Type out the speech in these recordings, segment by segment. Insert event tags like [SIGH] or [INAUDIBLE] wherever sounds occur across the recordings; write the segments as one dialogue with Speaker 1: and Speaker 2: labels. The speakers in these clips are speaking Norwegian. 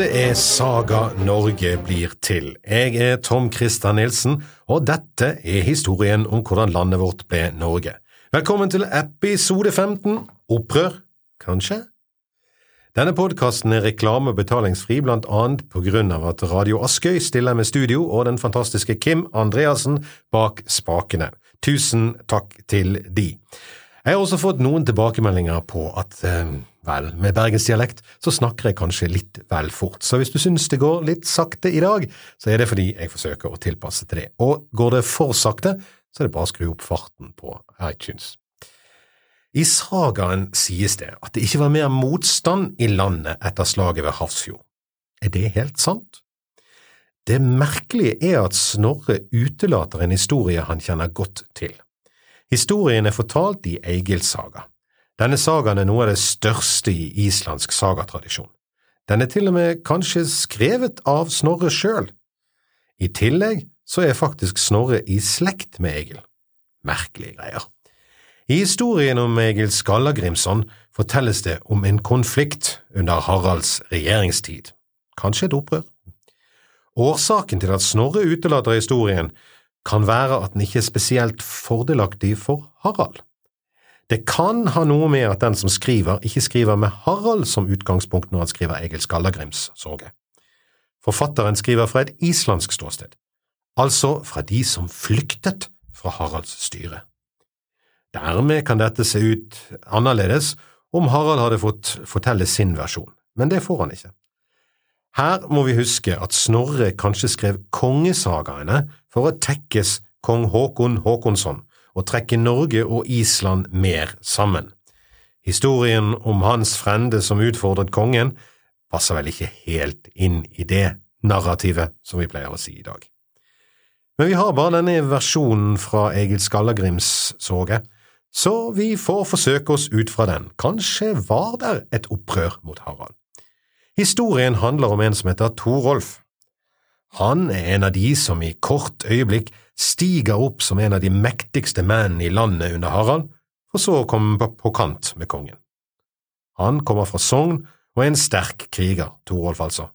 Speaker 1: Dette er Saga Norge blir til. Jeg er Tom Christer Nilsen, og dette er historien om hvordan landet vårt ble Norge. Velkommen til episode 15 Opprør, kanskje? Denne podkasten er reklame- og betalingsfri blant annet på grunn av at Radio Askøy stiller med studio og den fantastiske Kim Andreassen bak spakene. Tusen takk til de. Jeg har også fått noen tilbakemeldinger på at eh, vel, med bergensdialekt så snakker jeg kanskje litt vel fort, så hvis du synes det går litt sakte i dag, så er det fordi jeg forsøker å tilpasse til det. Og går det for sakte, så er det bare å skru opp farten på iTunes. I sagaen sies det at det ikke var mer motstand i landet etter slaget ved Hafrsfjord. Er det helt sant? Det merkelige er at Snorre utelater en historie han kjenner godt til. Historien er fortalt i Egils saga. Denne sagaen er noe av det største i islandsk sagatradisjon. Den er til og med kanskje skrevet av Snorre sjøl. I tillegg så er faktisk Snorre i slekt med Egil. Merkelige greier. I historien om Egil Skallagrimson fortelles det om en konflikt under Haralds regjeringstid. Kanskje et opprør? Årsaken til at Snorre utelater historien, kan være at den ikke er spesielt fordelaktig for Harald. Det kan ha noe med at den som skriver, ikke skriver med Harald som utgangspunkt når han skriver Egil Skallagrims sorge. Forfatteren skriver fra et islandsk ståsted, altså fra de som flyktet fra Haralds styre. Dermed kan dette se ut annerledes om Harald hadde fått fortelle sin versjon, men det får han ikke. Her må vi huske at Snorre kanskje skrev kongesagaene for å tekkes kong Håkon Håkonsson og trekke Norge og Island mer sammen. Historien om hans frende som utfordret kongen passer vel ikke helt inn i det narrativet som vi pleier å si i dag. Men vi har bare denne versjonen fra Egil Skallagrims soge, så vi får forsøke oss ut fra den. Kanskje var der et opprør mot Harald. Historien handler om en som heter Torolf. Han er en av de som i kort øyeblikk stiger opp som en av de mektigste mennene i landet under Harald, for så å komme på kant med kongen. Han kommer fra Sogn og er en sterk kriger, Torolf altså.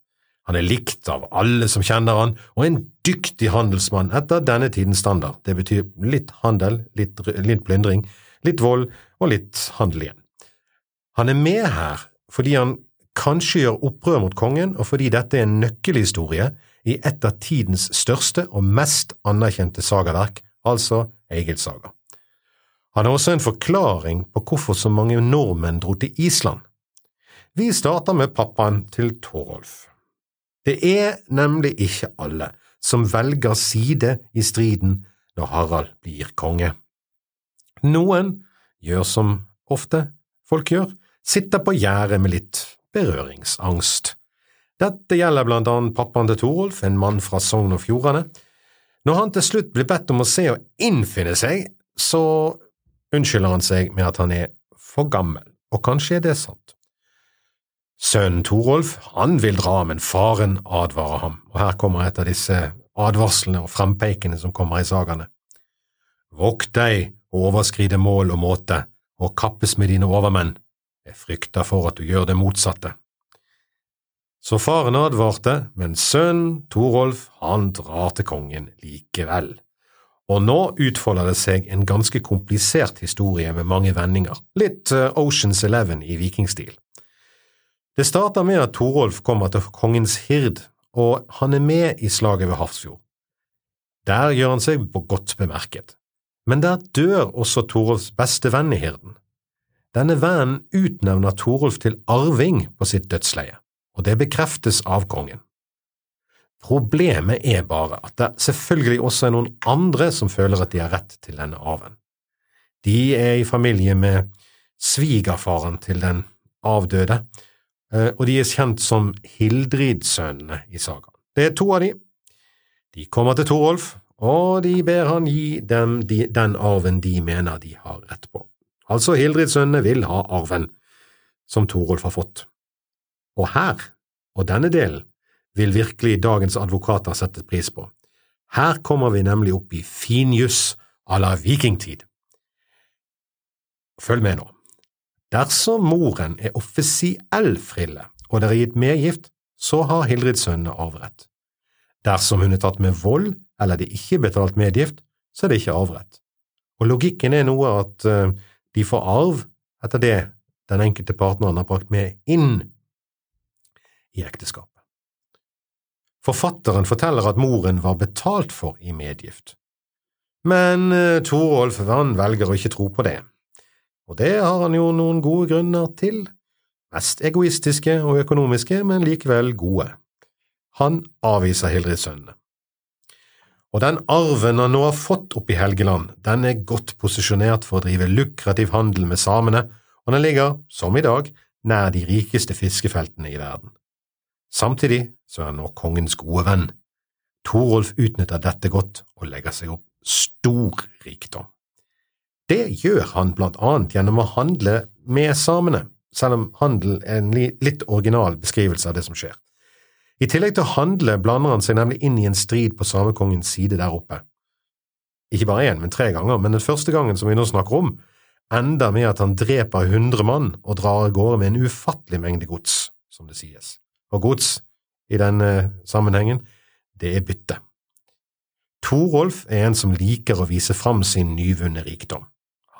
Speaker 1: Han er likt av alle som kjenner han, og en dyktig handelsmann etter denne tidens standard. Det betyr litt handel, litt, litt plyndring, litt vold og litt handel igjen. Han er med her fordi han kanskje gjør opprør mot kongen, og fordi dette er en nøkkelhistorie i et av tidens største og mest anerkjente sagaverk, altså Egils saga. Han har også en forklaring på hvorfor så mange nordmenn dro til Island. Vi starter med pappaen til Torolf. Det er nemlig ikke alle som velger side i striden når Harald blir konge. Noen gjør som ofte folk gjør, sitter på gjerdet med litt berøringsangst. Dette gjelder blant annet pappaen til Torolf, en mann fra Sogn og Fjordane. Når han til slutt blir bedt om å se og innfinne seg, så unnskylder han seg med at han er for gammel, og kanskje er det sant. Sønnen Torolf, han vil dra, men faren advarer ham, og her kommer et av disse advarslene og frempeikene som kommer i sagaene. Vokt deg å overskride mål og måte, og kappes med dine overmenn, jeg frykter for at du gjør det motsatte. Så faren advarte, men sønnen, Torolf, han drar til kongen likevel. Og nå utfolder det seg en ganske komplisert historie med mange vendinger, litt eh, Oceans Eleven i vikingstil. Det starter med at Torolf kommer til kongens hird, og han er med i slaget ved Hafrsfjord. Der gjør han seg godt bemerket, men der dør også Torolfs beste venn i hirden. Denne vennen utnevner Torolf til arving på sitt dødsleie, og det bekreftes av kongen. Problemet er bare at det selvfølgelig også er noen andre som føler at de har rett til denne arven. De er i familie med svigerfaren til den avdøde, eh, og de er kjent som Hildridsønnene i sagaen. Det er to av de. De kommer til Torolf, og de ber han gi dem den arven de mener de har rett på. Altså Hildridsønnene vil ha arven som Torolf har fått. Og her, og denne delen, vil virkelig dagens advokater sette pris på. Her kommer vi nemlig opp i finjuss à la vikingtid. Følg med nå. Dersom moren er offisiell frille og det er gitt medgift, så har Hildrids sønner arverett. Dersom hun er tatt med vold eller det ikke er betalt medgift, så er det ikke arverett. Og logikken er noe at uh, de får arv etter det den enkelte partneren har brakt med inn i ekteskapet. Forfatteren forteller at moren var betalt for i medgift, men uh, Torolf han velger å ikke tro på det, og det har han jo noen gode grunner til, mest egoistiske og økonomiske, men likevel gode. Han avviser Hildridsønnene. Og den arven han nå har fått oppe i Helgeland, den er godt posisjonert for å drive lukrativ handel med samene, og den ligger, som i dag, nær de rikeste fiskefeltene i verden. Samtidig så er han nå kongens gode venn. Torolf utnytter dette godt og legger seg opp stor rikdom. Det gjør han blant annet gjennom å handle med samene, selv om handel er en litt original beskrivelse av det som skjer. I tillegg til å handle blander han seg nemlig inn i en strid på samekongens side der oppe. Ikke bare én, men tre ganger, men den første gangen som vi nå snakker om, ender med at han dreper hundre mann og drar av gårde med en ufattelig mengde gods, som det sies. Og gods, i denne sammenhengen, det er bytte. Torolf er en som liker å vise fram sin nyvunne rikdom.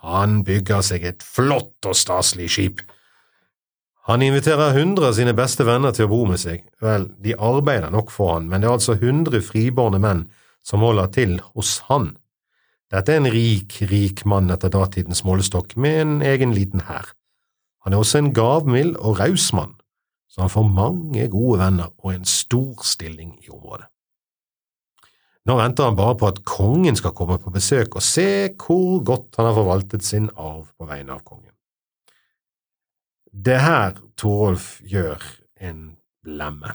Speaker 1: Han bygger seg et flott og staselig skip. Han inviterer hundre av sine beste venner til å bo med seg. Vel, de arbeider nok for han, men det er altså hundre friborne menn som holder til hos han. Dette er en rik, rik mann etter datidens målestokk, med en egen liten hær. Han er også en gavmild og raus mann, så han får mange gode venner og en stor stilling i området. Nå venter han bare på at kongen skal komme på besøk og se hvor godt han har forvaltet sin arv på vegne av kongen. Det her Torolf gjør en blemme.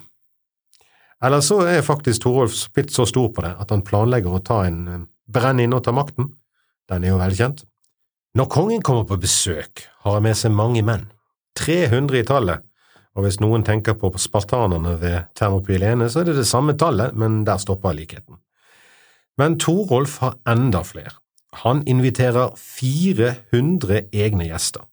Speaker 1: Eller så er faktisk Torolf blitt så stor på det at han planlegger å ta en eh, brenn inn og ta makten. Den er jo velkjent. Når kongen kommer på besøk, har han med seg mange menn, 300 i tallet, og hvis noen tenker på spartanerne ved Termopilene, så er det det samme tallet, men der stopper likheten. Men Torolf har enda flere. Han inviterer 400 egne gjester.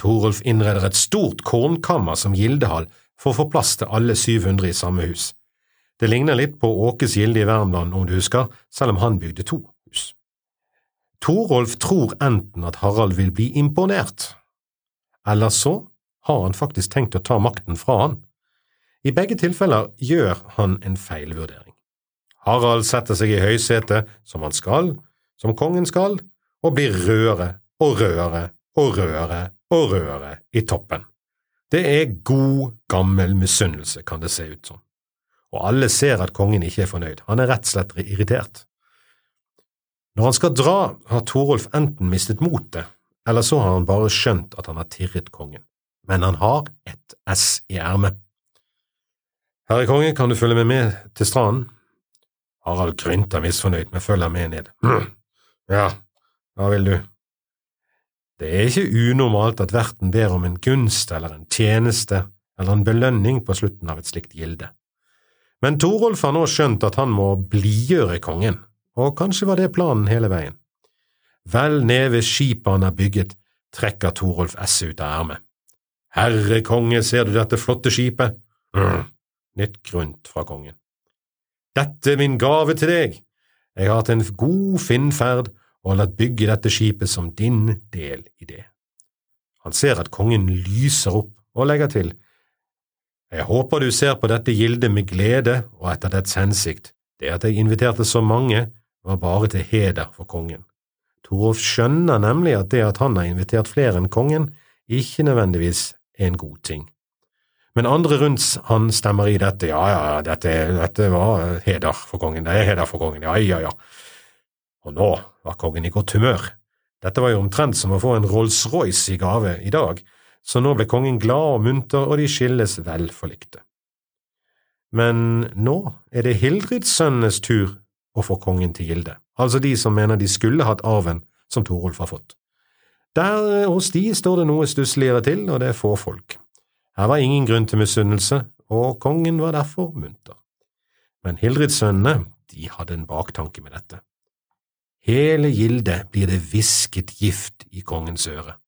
Speaker 1: Torolf innreder et stort kornkammer som gildehall for å få plass til alle 700 i samme hus. Det ligner litt på Åkes gilde i Värmland, om du husker, selv om han bygde to hus. Torolf tror enten at Harald vil bli imponert, eller så har han faktisk tenkt å ta makten fra han. I begge tilfeller gjør han en feilvurdering. Harald setter seg i høysetet, som han skal, som kongen skal, og blir rødere og rødere og rødere og rødere i toppen. Det er god, gammel misunnelse, kan det se ut som. Og alle ser at kongen ikke er fornøyd, han er rett og slett irritert. Når han skal dra, har Torolf enten mistet motet, eller så har han bare skjønt at han har tirret kongen, men han har et ess i ermet. Herre konge, kan du følge med med til stranden? Harald grynter misfornøyd, men følger med ned. [CLEARS THROAT] Ja, hva vil du? Det er ikke unormalt at verten ber om en gunst eller en tjeneste eller en belønning på slutten av et slikt gilde. Men Torolf har nå skjønt at han må blidgjøre kongen, og kanskje var det planen hele veien. Vel ned ved skipet han har bygget, trekker Torolf esset ut av ermet. Herre konge, ser du dette flotte skipet? Mm. Nytt grunt fra kongen. Dette er min gave til deg. Jeg har hatt en god finnferd og har latt bygge dette skipet som din del i det. Han ser at kongen lyser opp og legger til. Jeg håper du ser på dette gildet med glede og etter dets hensikt. Det at jeg inviterte så mange, var bare til heder for kongen. Torolf skjønner nemlig at det at han har invitert flere enn kongen, ikke nødvendigvis en god ting. Men andre rundt han stemmer i dette, ja, ja, dette, dette var heder for kongen, det er heder for kongen, ja, ja, ja. Og nå var kongen i godt humør. Dette var jo omtrent som å få en Rolls-Royce i gave i dag, så nå ble kongen glad og munter, og de skilles vel forlikte. Men nå er det Hildridssønnenes tur å få kongen til gilde, altså de som mener de skulle hatt arven som Torolf har fått. Der hos de står det noe stussligere til, og det er få folk. Her var ingen grunn til misunnelse, og kongen var derfor munter. Men Hildrids sønnene, de hadde en baktanke med dette. Hele gildet blir det hvisket gift i kongens øre.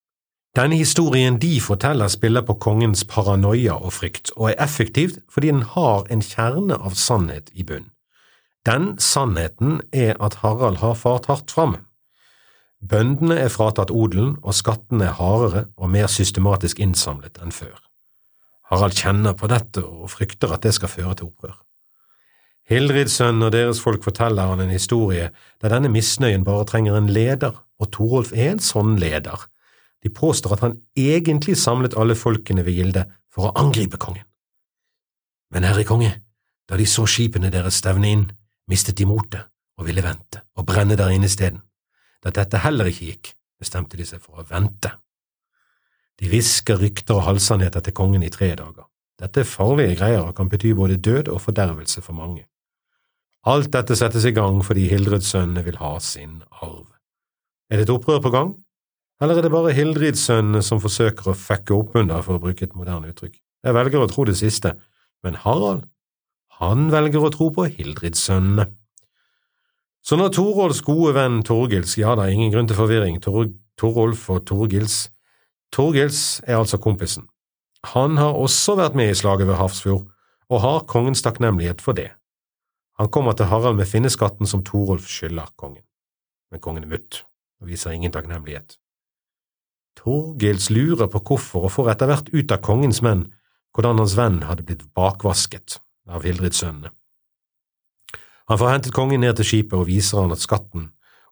Speaker 1: Denne historien de forteller spiller på kongens paranoia og frykt, og er effektivt fordi den har en kjerne av sannhet i bunn. Den sannheten er at Harald har fart hardt fram. Bøndene er fratatt odelen, og skattene er hardere og mer systematisk innsamlet enn før. Harald kjenner på dette og frykter at det skal føre til opprør. Hildrids sønn og deres folk forteller han en historie der denne misnøyen bare trenger en leder, og Torolf er en sånn leder. De påstår at han egentlig samlet alle folkene ved Gilde for å angripe kongen. Men herre konge, da de så skipene deres stevne inn, mistet de motet og ville vente og brenne der inne isteden. Da dette heller ikke gikk, bestemte de seg for å vente. De hvisker rykter og halvsannheter til kongen i tre dager. Dette er farlige greier og kan bety både død og fordervelse for mange. Alt dette settes i gang fordi Hildredsønnene vil ha sin arv. Er det et opprør på gang, eller er det bare Hildridsønnene som forsøker å fucke opp under, for å bruke et moderne uttrykk? Jeg velger å tro det siste, men Harald, han velger å tro på Hildridsønnene. Så når Torolfs gode venn Torgils, ja, er ingen grunn til forvirring, Tor Torolf og Torgils Torgils er altså kompisen. Han har også vært med i slaget ved Hafrsfjord, og har kongens takknemlighet for det. Han kommer til Harald med finneskatten som Torolf skylder kongen, men kongen er mutt og viser ingen takknemlighet. Torgils lurer på hvorfor, og får etter hvert ut av kongens menn hvordan hans venn hadde blitt bakvasket av Hildridsønnene. Han får hentet kongen ned til skipet og viser han at skatten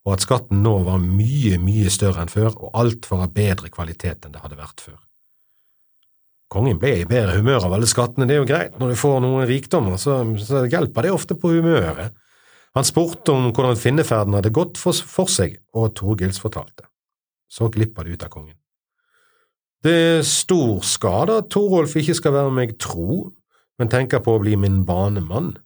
Speaker 1: og at skatten nå var mye, mye større enn før, og alt var av bedre kvalitet enn det hadde vært før. Kongen ble i bedre humør av alle skattene, det er jo greit, når du får noen rikdommer, så, så hjelper det ofte på humøret. Han spurte om hvordan finneferden hadde gått for, for seg, og Torgils fortalte. Så glipper det ut av kongen. Det er stor skade at Torolf ikke skal være meg tro, men tenker på å bli min banemann.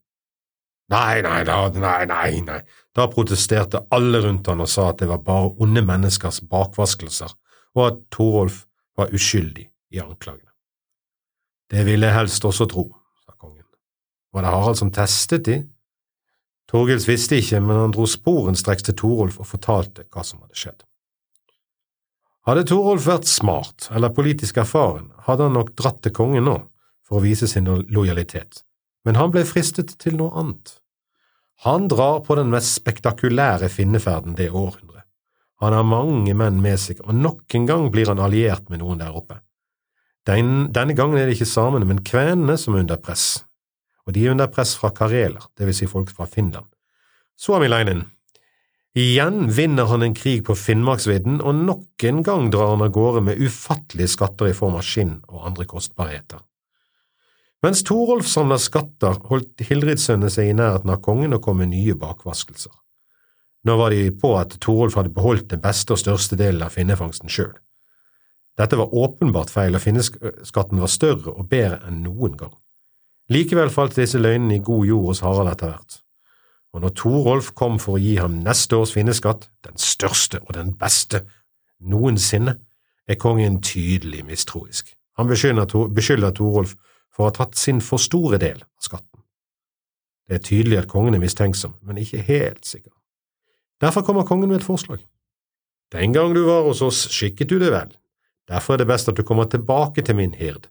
Speaker 1: Nei, nei, da, nei, nei, nei, da protesterte alle rundt han og sa at det var bare onde menneskers bakvaskelser, og at Torolf var uskyldig i anklagene. Det ville jeg helst også tro, sa kongen. Var det Harald som testet de? Torgils visste ikke, men han dro sporenstreks til Torolf og fortalte hva som hadde skjedd. Hadde Torolf vært smart eller politisk erfaren, hadde han nok dratt til kongen nå for å vise sin lojalitet, men han ble fristet til noe annet. Han drar på den mest spektakulære finneferden det århundret. Han har mange menn med seg, og nok en gang blir han alliert med noen der oppe. Den, denne gangen er det ikke samene, men kvenene som er under press, og de er under press fra kareler, det vil si folk fra Finland. Suomilainen. Igjen vinner han en krig på Finnmarksvidden, og nok en gang drar han av gårde med ufattelige skatter i form av skinn og andre kostbarheter. Mens Torolf samla skatter, holdt Hildridsønnene seg i nærheten av kongen og kom med nye bakvaskelser. Nå var de på at Torolf hadde beholdt den beste og største delen av finnefangsten sjøl. Dette var åpenbart feil, og finneskatten var større og bedre enn noen gang. Likevel falt disse løgnene i god jord hos Harald etter hvert, og når Torolf kom for å gi ham neste års finneskatt, den største og den beste noensinne, er kongen tydelig mistroisk. Han beskylder Torolf for å ha tatt sin for store del av skatten. Det er tydelig at kongen er mistenksom, men ikke helt sikker. Derfor kommer kongen med et forslag. Den gang du var hos oss, skikket du det vel. Derfor er det best at du kommer tilbake til min hird.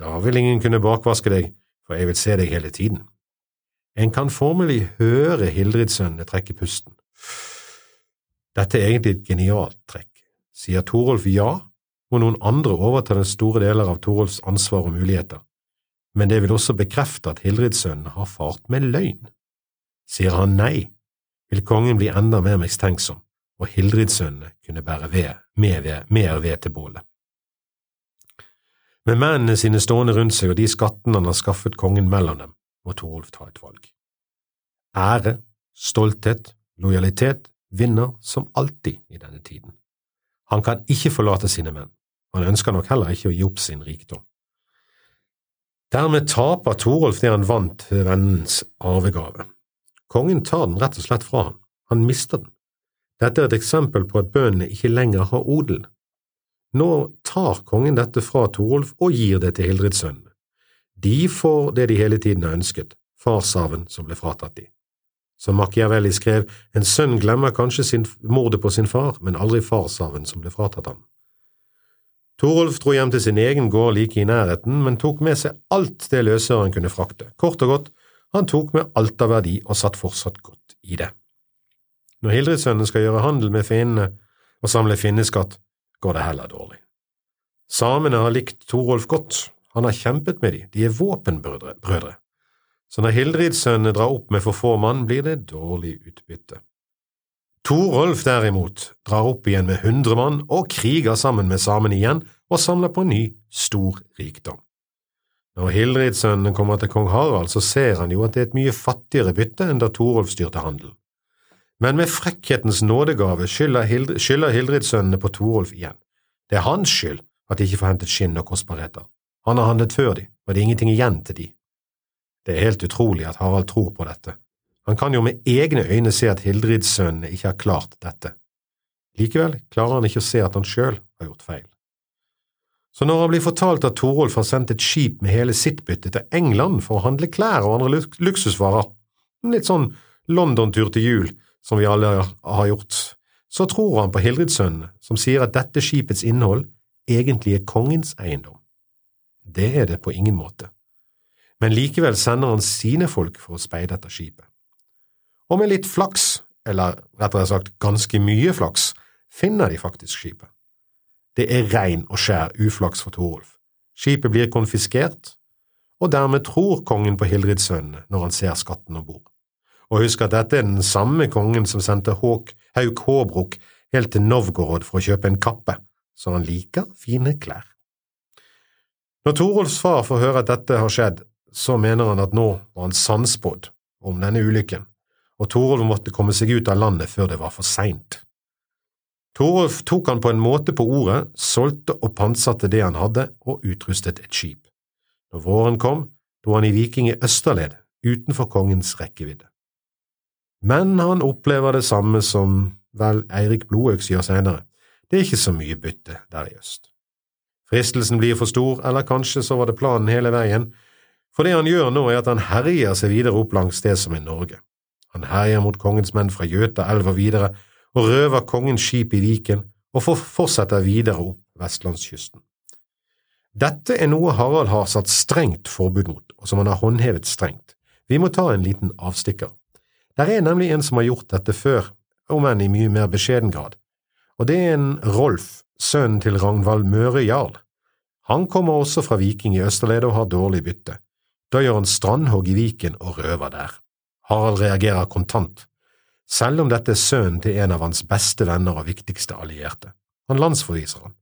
Speaker 1: Da vil ingen kunne bakvaske deg, for jeg vil se deg hele tiden. En kan formelig høre Hildridsønnene trekke pusten. Dette er egentlig et genialt trekk. Sier Torolf ja, må noen andre overta den store deler av Torolfs ansvar og muligheter men det vil også bekrefte at Hildridssønnen har fart med løgn. Sier han nei, vil kongen bli enda mer mistenksom, og Hildridssønnene kunne bære ved, mer, ved, mer ved til bålet. Med mennene sine stående rundt seg og de skattene han har skaffet kongen mellom dem, må Torolf ta et valg. Ære, stolthet, lojalitet vinner som alltid i denne tiden. Han kan ikke forlate sine menn, han ønsker nok heller ikke å gi opp sin rikdom. Dermed taper Torolf det han vant ved vennens arvegave. Kongen tar den rett og slett fra ham, han mister den. Dette er et eksempel på at bøndene ikke lenger har odel. Nå tar kongen dette fra Torolf og gir det til Hildridsønnene. De får det de hele tiden har ønsket, farsarven som ble fratatt de. Som Machiavelli skrev, en sønn glemmer kanskje mordet på sin far, men aldri farsarven som ble fratatt ham. Torolf dro hjem til sin egen gård like i nærheten, men tok med seg alt det løsøren kunne frakte. Kort og godt, han tok med alt av verdi og satt fortsatt godt i det. Når Hildridsønnen skal gjøre handel med finnene og samle finneskatt, går det heller dårlig. Samene har likt Torolf godt, han har kjempet med dem, de er våpenbrødre. Så når Hildridsønnene drar opp med for få mann, blir det dårlig utbytte. Torolf derimot drar opp igjen med hundre mann og kriger sammen med samene igjen og samler på ny stor rikdom. Når Hildridsønnen kommer til kong Harald, så ser han jo at det er et mye fattigere bytte enn da Torolf styrte handelen. Men med frekkhetens nådegave skylder, Hild Hildridsønnene på Torolf igjen. Det er hans skyld at de ikke får hentet skinn og kostbarheter. Han har handlet før de, og det er ingenting igjen til de. Det er helt utrolig at Harald tror på dette. Han kan jo med egne øyne se at Hildridssønnene ikke har klart dette. Likevel klarer han ikke å se at han sjøl har gjort feil. Så når han blir fortalt at Torolf har sendt et skip med hele sitt bytte til England for å handle klær og andre luksusvarer, litt sånn London-tur til jul som vi alle har gjort, så tror han på Hildridssønnene, som sier at dette skipets innhold egentlig er kongens eiendom. Det er det på ingen måte, men likevel sender han sine folk for å speide etter skipet. Og med litt flaks, eller rettere sagt ganske mye flaks, finner de faktisk skipet. Det er rein og skjær uflaks for Torolf. Skipet blir konfiskert, og dermed tror kongen på Hildridssønnene når han ser skatten om bord. Og husk at dette er den samme kongen som sendte Hauk Håbrok helt til Novgorod for å kjøpe en kappe, så han liker fine klær. Når Torolfs far får høre at dette har skjedd, så mener han at nå var han sannspådd om denne ulykken, og Torolv måtte komme seg ut av landet før det var for seint. Torolf tok han på en måte på ordet, solgte og pantsatte det han hadde, og utrustet et skip. Når våren kom, dro han i Viking i østerled, utenfor kongens rekkevidde. Men han opplever det samme som vel Eirik Blodøks gjør senere, det er ikke så mye bytte der i øst. Fristelsen blir for stor, eller kanskje så var det planen hele veien, for det han gjør nå er at han herjer seg videre opp langs det som er Norge. Han herjer mot kongens menn fra Gjøta elv og videre, og røver kongens skip i Viken og fortsetter videre opp vestlandskysten. Dette er noe Harald har satt strengt forbud mot, og som han har håndhevet strengt. Vi må ta en liten avstikker. Der er nemlig en som har gjort dette før, om enn i mye mer beskjeden grad, og det er en Rolf, sønnen til Ragnvald Møre Jarl. Han kommer også fra Viking i Østerlede og har dårlig bytte. Da gjør han strandhogg i Viken og røver der. Harald reagerer kontant selv om dette er sønnen til en av hans beste venner og viktigste allierte. Han landsforviser han.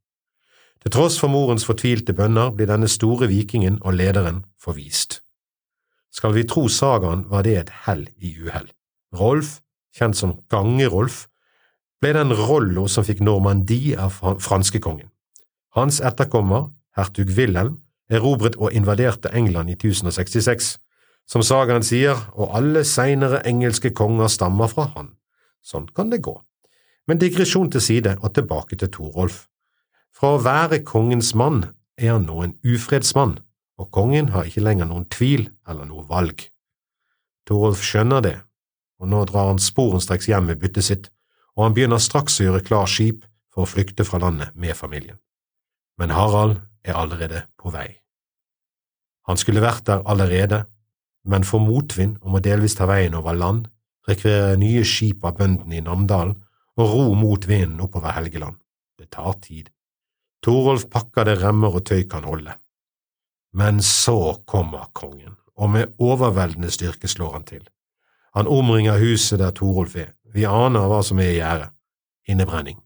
Speaker 1: Til tross for morens fortvilte bønner blir denne store vikingen og lederen forvist. Skal vi tro sagaen, var det et hell i uhell. Rolf, kjent som Gange-Rolf, ble den Rollo som fikk Normandie av franskekongen. Hans etterkommer, hertug Wilhelm, erobret og invaderte England i 1066, som sagaen sier, og alle seinere engelske konger stammer fra han. Sånn kan det gå. Men digresjon til side og tilbake til Torolf. Fra å være kongens mann er han nå en ufredsmann, og kongen har ikke lenger noen tvil eller noe valg. Torolf skjønner det, og nå drar han sporenstreks hjem med byttet sitt, og han begynner straks å gjøre klar skip for å flykte fra landet med familien. Men Harald er allerede på vei. Han skulle vært der allerede, men får motvind og må delvis ta veien over land, rekvirere nye skip av bøndene i Namdalen og ro mot vinden oppover Helgeland. Det tar tid. Torolf pakker det remmer og tøy kan holde. Men så kommer kongen, og med overveldende styrke slår han til. Han omringer huset der Torolf er, vi aner hva som er i gjære, innebrenning.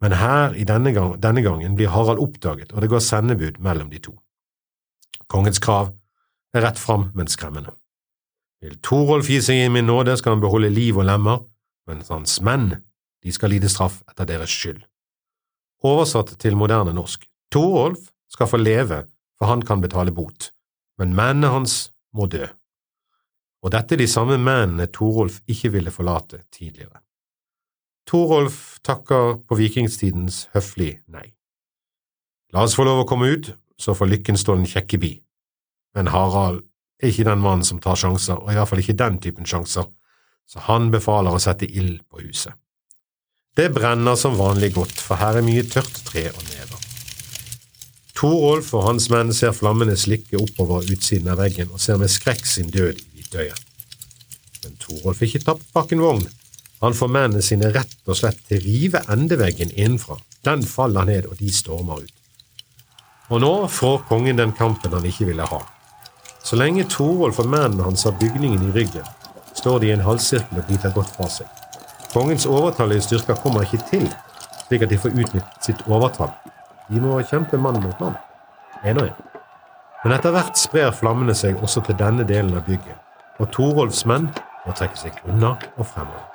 Speaker 1: Men her, i denne, gang, denne gangen, blir Harald oppdaget, og det går sendebud mellom de to. Kongens krav rett fram, men skremmende. Vil Torolf gi seg inn min nåde, skal han beholde liv og lemmer, mens hans menn, de skal lide straff etter deres skyld. Oversatt til moderne norsk, Torolf skal få leve, for han kan betale bot, men mennene hans må dø. Og dette er de samme mennene Torolf ikke ville forlate tidligere. Torolf takker på vikingstidens høflig nei. La oss få lov å komme ut, så får lykken stå den kjekke bi. Men Harald er ikke den mannen som tar sjanser, og i hvert fall ikke den typen sjanser, så han befaler å sette ild på huset. Det brenner som vanlig godt, for her er mye tørt tre og never. Torolf og hans menn ser flammene slikke oppover utsiden av veggen og ser med skrekk sin død i hvitøyet. Men Torolf er ikke tapt bak en vogn. Han får mennene sine rett og slett til rive endeveggen innenfra. Den faller ned, og de stormer ut. Og nå får kongen den kampen han ikke ville ha. Så lenge Torolf og mennene hans har bygningen i ryggen, står de i en halvsirkel og biter godt fra seg. Kongens overtallige styrker kommer ikke til, slik at de får utnyttet sitt overtall. De må kjempe mann mot mann, en og en. Men etter hvert sprer flammene seg også til denne delen av bygget, og Torolfs menn må trekke seg unna og fremover.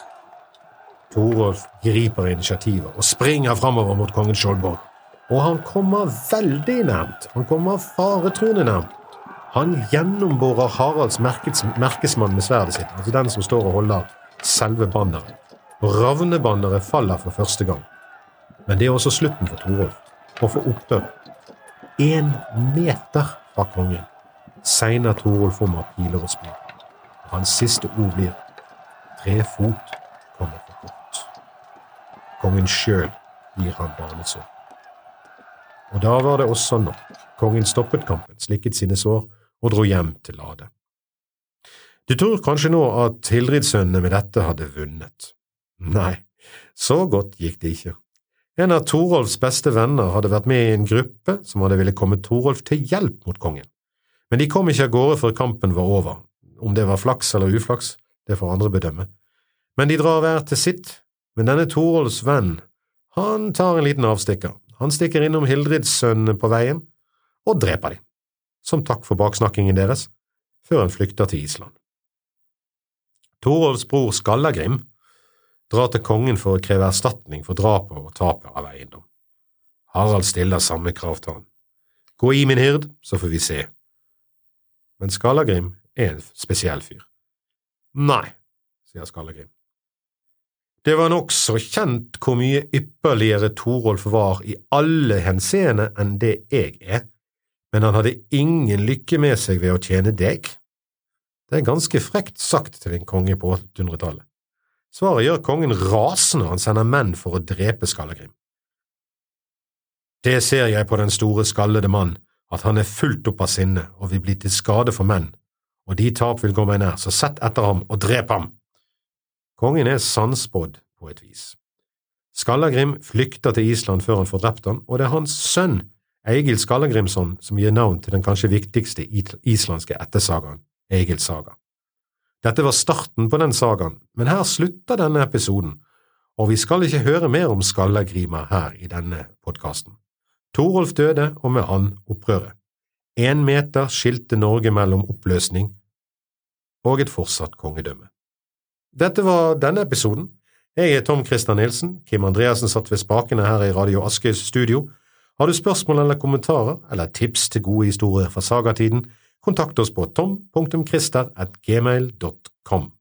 Speaker 1: Torolf griper initiativet og springer fremover mot kongens skjoldborg. Og han kommer veldig nærmt. Han kommer faretruende nærmt. Han gjennomborer Haralds merkesmann med sverdet sitt, altså den som står og holder selve banneret. Og ravnebanneret faller for første gang. Men det er også slutten for Torolf og for oppdør. Én meter fra kongen segner Torolf om av piler og spyd. Hans siste ord blir tre fot kommer for kort. Kongen sjøl gir han barnesår. Og da var det også nok. Kongen stoppet kampen, slikket sine sår og dro hjem til Lade. Du tror kanskje nå at Hildridsønnene med dette hadde vunnet. Nei, så godt gikk det ikke. En av Torolfs beste venner hadde vært med i en gruppe som hadde ville komme Torolf til hjelp mot kongen, men de kom ikke av gårde før kampen var over. Om det var flaks eller uflaks, det får andre bedømme. Men de drar hver til sitt, men denne Torolfs venn, han tar en liten avstikker. Han stikker innom Hildridssønnene på veien og dreper dem, som takk for baksnakkingen deres, før han flykter til Island. Torolfs bror Skallagrim drar til kongen for å kreve erstatning for drapet og tapet av eiendom. Harald stiller samme krav til han. Gå i, min hird, så får vi se. Men Skallagrim er en spesiell fyr. Nei, sier Skallagrim. Det var nokså kjent hvor mye ypperligere Torolf var i alle henseende enn det jeg er, men han hadde ingen lykke med seg ved å tjene deg. Det er ganske frekt sagt til en konge på 800-tallet. Svaret gjør kongen rasende han sender menn for å drepe Skallagrim. Det ser jeg på den store, skallede mann, at han er fullt opp av sinne og vil bli til skade for menn, og de tap vil gå meg nær, så sett etter ham og drep ham. Kongen er sannspådd på et vis. Skallagrim flykter til Island før han får drept ham, og det er hans sønn, Egil Skallagrimsson, som gir navn til den kanskje viktigste islandske ettersagaen, Egils saga. Dette var starten på den sagaen, men her slutter denne episoden, og vi skal ikke høre mer om Skallagrima her i denne podkasten. Torolf døde, og med han opprøret. Én meter skilte Norge mellom oppløsning og et fortsatt kongedømme. Dette var denne episoden. Jeg er Tom Christer Nilsen. Kim Andreassen satt ved spakene her i Radio Askøys studio. Har du spørsmål eller kommentarer, eller tips til gode historier fra sagatiden, Kontakt oss på tom.christer.gmail.com.